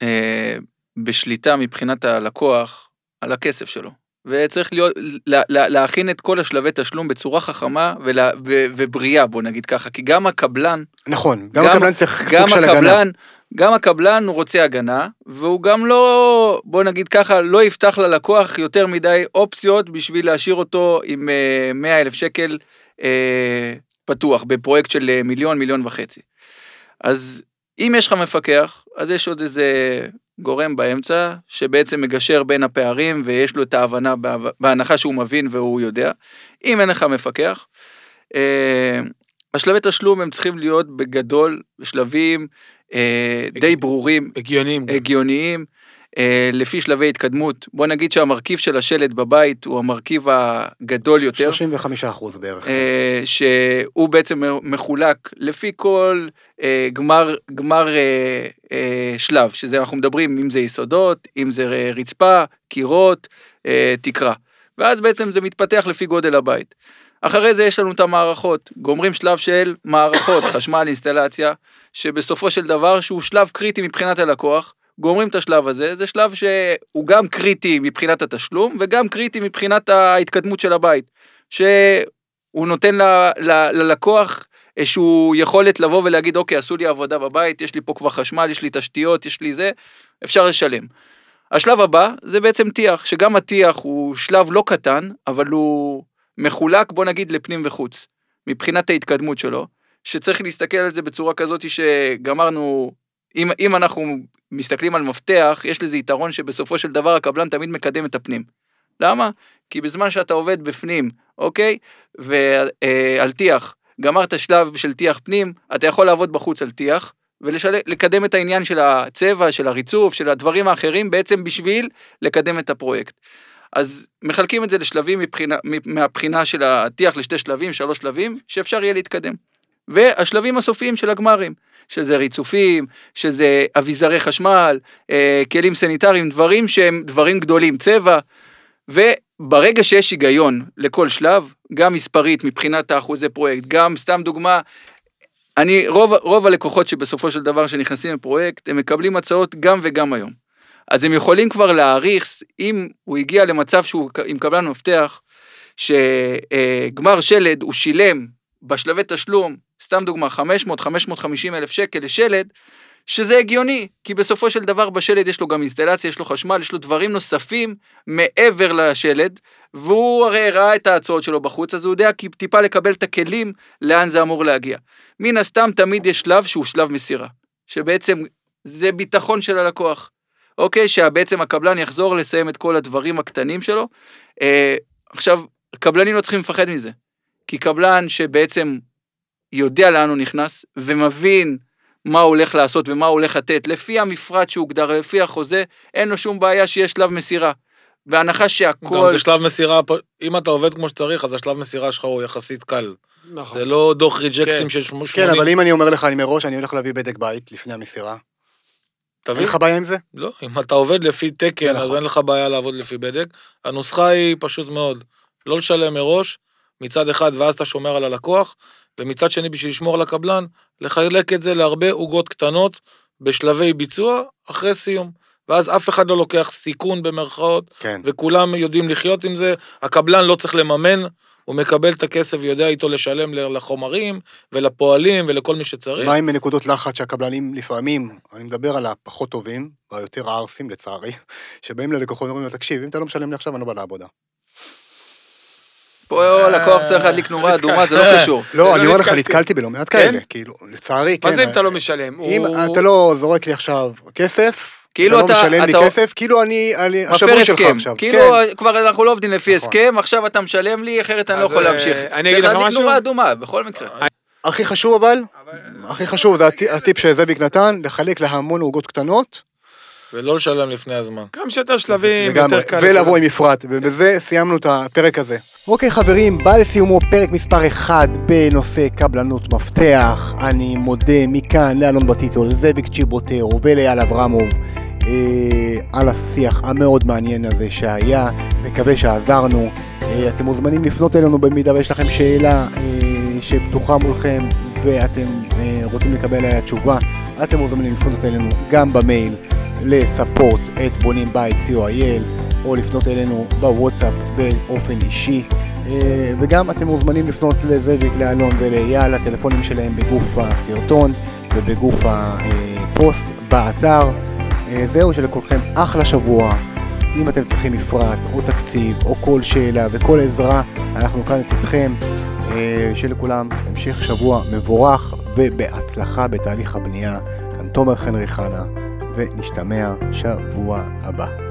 אה, בשליטה מבחינת הלקוח על הכסף שלו. וצריך להיות, לה, לה, להכין את כל השלבי תשלום בצורה חכמה ולה, ו, ובריאה, בוא נגיד ככה, כי גם הקבלן, נכון, גם, גם- הקבלן צריך גם סוג של הגנה. הקבלן, גם הקבלן הוא רוצה הגנה, והוא גם לא, בוא נגיד ככה, לא יפתח ללקוח יותר מדי אופציות בשביל להשאיר אותו עם אה, 100 אלף שקל אה, פתוח בפרויקט של אה, מיליון, מיליון וחצי. אז אם יש לך מפקח, אז יש עוד איזה גורם באמצע, שבעצם מגשר בין הפערים ויש לו את ההבנה בהנחה שהוא מבין והוא יודע. אם אין לך מפקח, אה, השלבי תשלום הם צריכים להיות בגדול, בשלבים אה, די ברורים, הגיוניים. הגיוניים, אה, לפי שלבי התקדמות. בוא נגיד שהמרכיב של השלט בבית הוא המרכיב הגדול יותר. 35 אחוז בערך. אה, שהוא בעצם מחולק לפי כל אה, גמר, גמר אה, אה, שלב, שזה אנחנו מדברים אם זה יסודות, אם זה אה, רצפה, קירות, אה, תקרה. ואז בעצם זה מתפתח לפי גודל הבית. אחרי זה יש לנו את המערכות, גומרים שלב של מערכות, חשמל, אינסטלציה, שבסופו של דבר שהוא שלב קריטי מבחינת הלקוח, גומרים את השלב הזה, זה שלב שהוא גם קריטי מבחינת התשלום וגם קריטי מבחינת ההתקדמות של הבית, שהוא נותן ל, ל, ללקוח איזשהו יכולת לבוא ולהגיד אוקיי עשו לי עבודה בבית, יש לי פה כבר חשמל, יש לי תשתיות, יש לי זה, אפשר לשלם. השלב הבא זה בעצם טיח, שגם הטיח הוא שלב לא קטן, אבל הוא מחולק בוא נגיד לפנים וחוץ, מבחינת ההתקדמות שלו, שצריך להסתכל על זה בצורה כזאת שגמרנו, אם, אם אנחנו מסתכלים על מפתח, יש לזה יתרון שבסופו של דבר הקבלן תמיד מקדם את הפנים. למה? כי בזמן שאתה עובד בפנים, אוקיי? ועל טיח, גמרת שלב של טיח פנים, אתה יכול לעבוד בחוץ על טיח, ולקדם את העניין של הצבע, של הריצוף, של הדברים האחרים, בעצם בשביל לקדם את הפרויקט. אז מחלקים את זה לשלבים מבחינה, מהבחינה של הטיח לשתי שלבים, שלוש שלבים, שאפשר יהיה להתקדם. והשלבים הסופיים של הגמרים, שזה ריצופים, שזה אביזרי חשמל, אה, כלים סניטריים, דברים שהם דברים גדולים, צבע, וברגע שיש היגיון לכל שלב, גם מספרית מבחינת האחוזי פרויקט, גם סתם דוגמה, אני, רוב, רוב הלקוחות שבסופו של דבר שנכנסים לפרויקט, הם מקבלים הצעות גם וגם היום. אז הם יכולים כבר להעריך, אם הוא הגיע למצב שהוא עם קבלן מפתח, שגמר שלד הוא שילם בשלבי תשלום, סתם דוגמה, 500-550 אלף שקל לשלד, שזה הגיוני, כי בסופו של דבר בשלד יש לו גם אינסטלציה, יש לו חשמל, יש לו דברים נוספים מעבר לשלד, והוא הרי ראה את ההצעות שלו בחוץ, אז הוא יודע טיפה לקבל את הכלים לאן זה אמור להגיע. מן הסתם תמיד יש שלב שהוא שלב מסירה, שבעצם זה ביטחון של הלקוח. אוקיי? שבעצם הקבלן יחזור לסיים את כל הדברים הקטנים שלו. אה, עכשיו, קבלנים לא צריכים לפחד מזה, כי קבלן שבעצם יודע לאן הוא נכנס ומבין מה הוא הולך לעשות ומה הוא הולך לתת, לפי המפרט שהוגדר, לפי החוזה, אין לו שום בעיה שיש שלב מסירה. בהנחה שהכל... גם זה שלב מסירה, אם אתה עובד כמו שצריך, אז השלב מסירה שלך הוא יחסית קל. נכון. זה לא דוח ריג'קטים כן. של 80. כן, אבל אם אני אומר לך, אני מראש, אני הולך להביא בדק בית לפני המסירה. אין תבין? לך בעיה עם זה? לא, אם אתה עובד לפי תקן, אז נכון. אין לך בעיה לעבוד לפי בדק. הנוסחה היא פשוט מאוד, לא לשלם מראש, מצד אחד, ואז אתה שומר על הלקוח, ומצד שני, בשביל לשמור על הקבלן, לחלק את זה להרבה עוגות קטנות בשלבי ביצוע אחרי סיום. ואז אף אחד לא לוקח סיכון במרכאות, כן. וכולם יודעים לחיות עם זה, הקבלן לא צריך לממן, הוא מקבל את הכסף ויודע איתו לשלם לחומרים ולפועלים ולכל מי שצריך. מה עם נקודות לחץ שהקבלנים לפעמים, אני מדבר על הפחות טובים, והיותר ערסים לצערי, שבאים ללקוחות ואומרים לו, תקשיב, אם אתה לא משלם לי עכשיו, אני לא בא לעבודה. פה הלקוח צריך להדליק נורה אדומה, זה לא קשור. לא, אני לא אומר לך, נתקלתי. בלא מעט כן? כאלה, כאילו, לצערי, כן. מה זה אם אתה לא משלם? אם אתה לא זורק לי עכשיו כסף, כאילו אתה לא אתה- משלם לי כסף, כאילו אני, אני השבוי שלך עכשיו. כאילו כן. כבר אנחנו לא עובדים לפי נכון. הסכם, עכשיו אתה משלם לי, אחרת אני לא יכול אה, להמשיך. אני אגיד לך משהו? נורה אדומה, בכל מקרה. הכי חשוב אבל, הכי חשוב, זה הטי- הטיפ שזאביק נתן, לחלק להמון עוגות קטנות, ולא לשלם לפני הזמן. כמה שיותר שלבים, יותר קל. ולבוא. עם מפרט, ובזה סיימנו את הפרק הזה. אוקיי חברים, בא לסיומו פרק מספר 1 בנושא קבלנות מפתח. אני מודה מכאן לאלון בטיטו, לזאביק צ'יבוטרו ולאייל אברמוב אה, על השיח המאוד מעניין הזה שהיה, מקווה שעזרנו. אה, אתם מוזמנים לפנות אלינו במידה ויש לכם שאלה אה, שפתוחה מולכם ואתם רוצים לקבל עליה תשובה, אתם מוזמנים לפנות אלינו גם במייל לספורט את בונים בית co.il או לפנות אלינו בוואטסאפ באופן אישי אה, וגם אתם מוזמנים לפנות לזאביק, לאלון ולאייל, הטלפונים שלהם בגוף הסרטון ובגוף הפוסט באתר. אה, זהו, שלכולכם אחלה שבוע. אם אתם צריכים מפרט או תקציב או כל שאלה וכל עזרה, אנחנו כאן לצדכם. אה, שלכולם המשך שבוע מבורך ובהצלחה בתהליך הבנייה. כאן תומר חנרי חנה, ונשתמע שבוע הבא.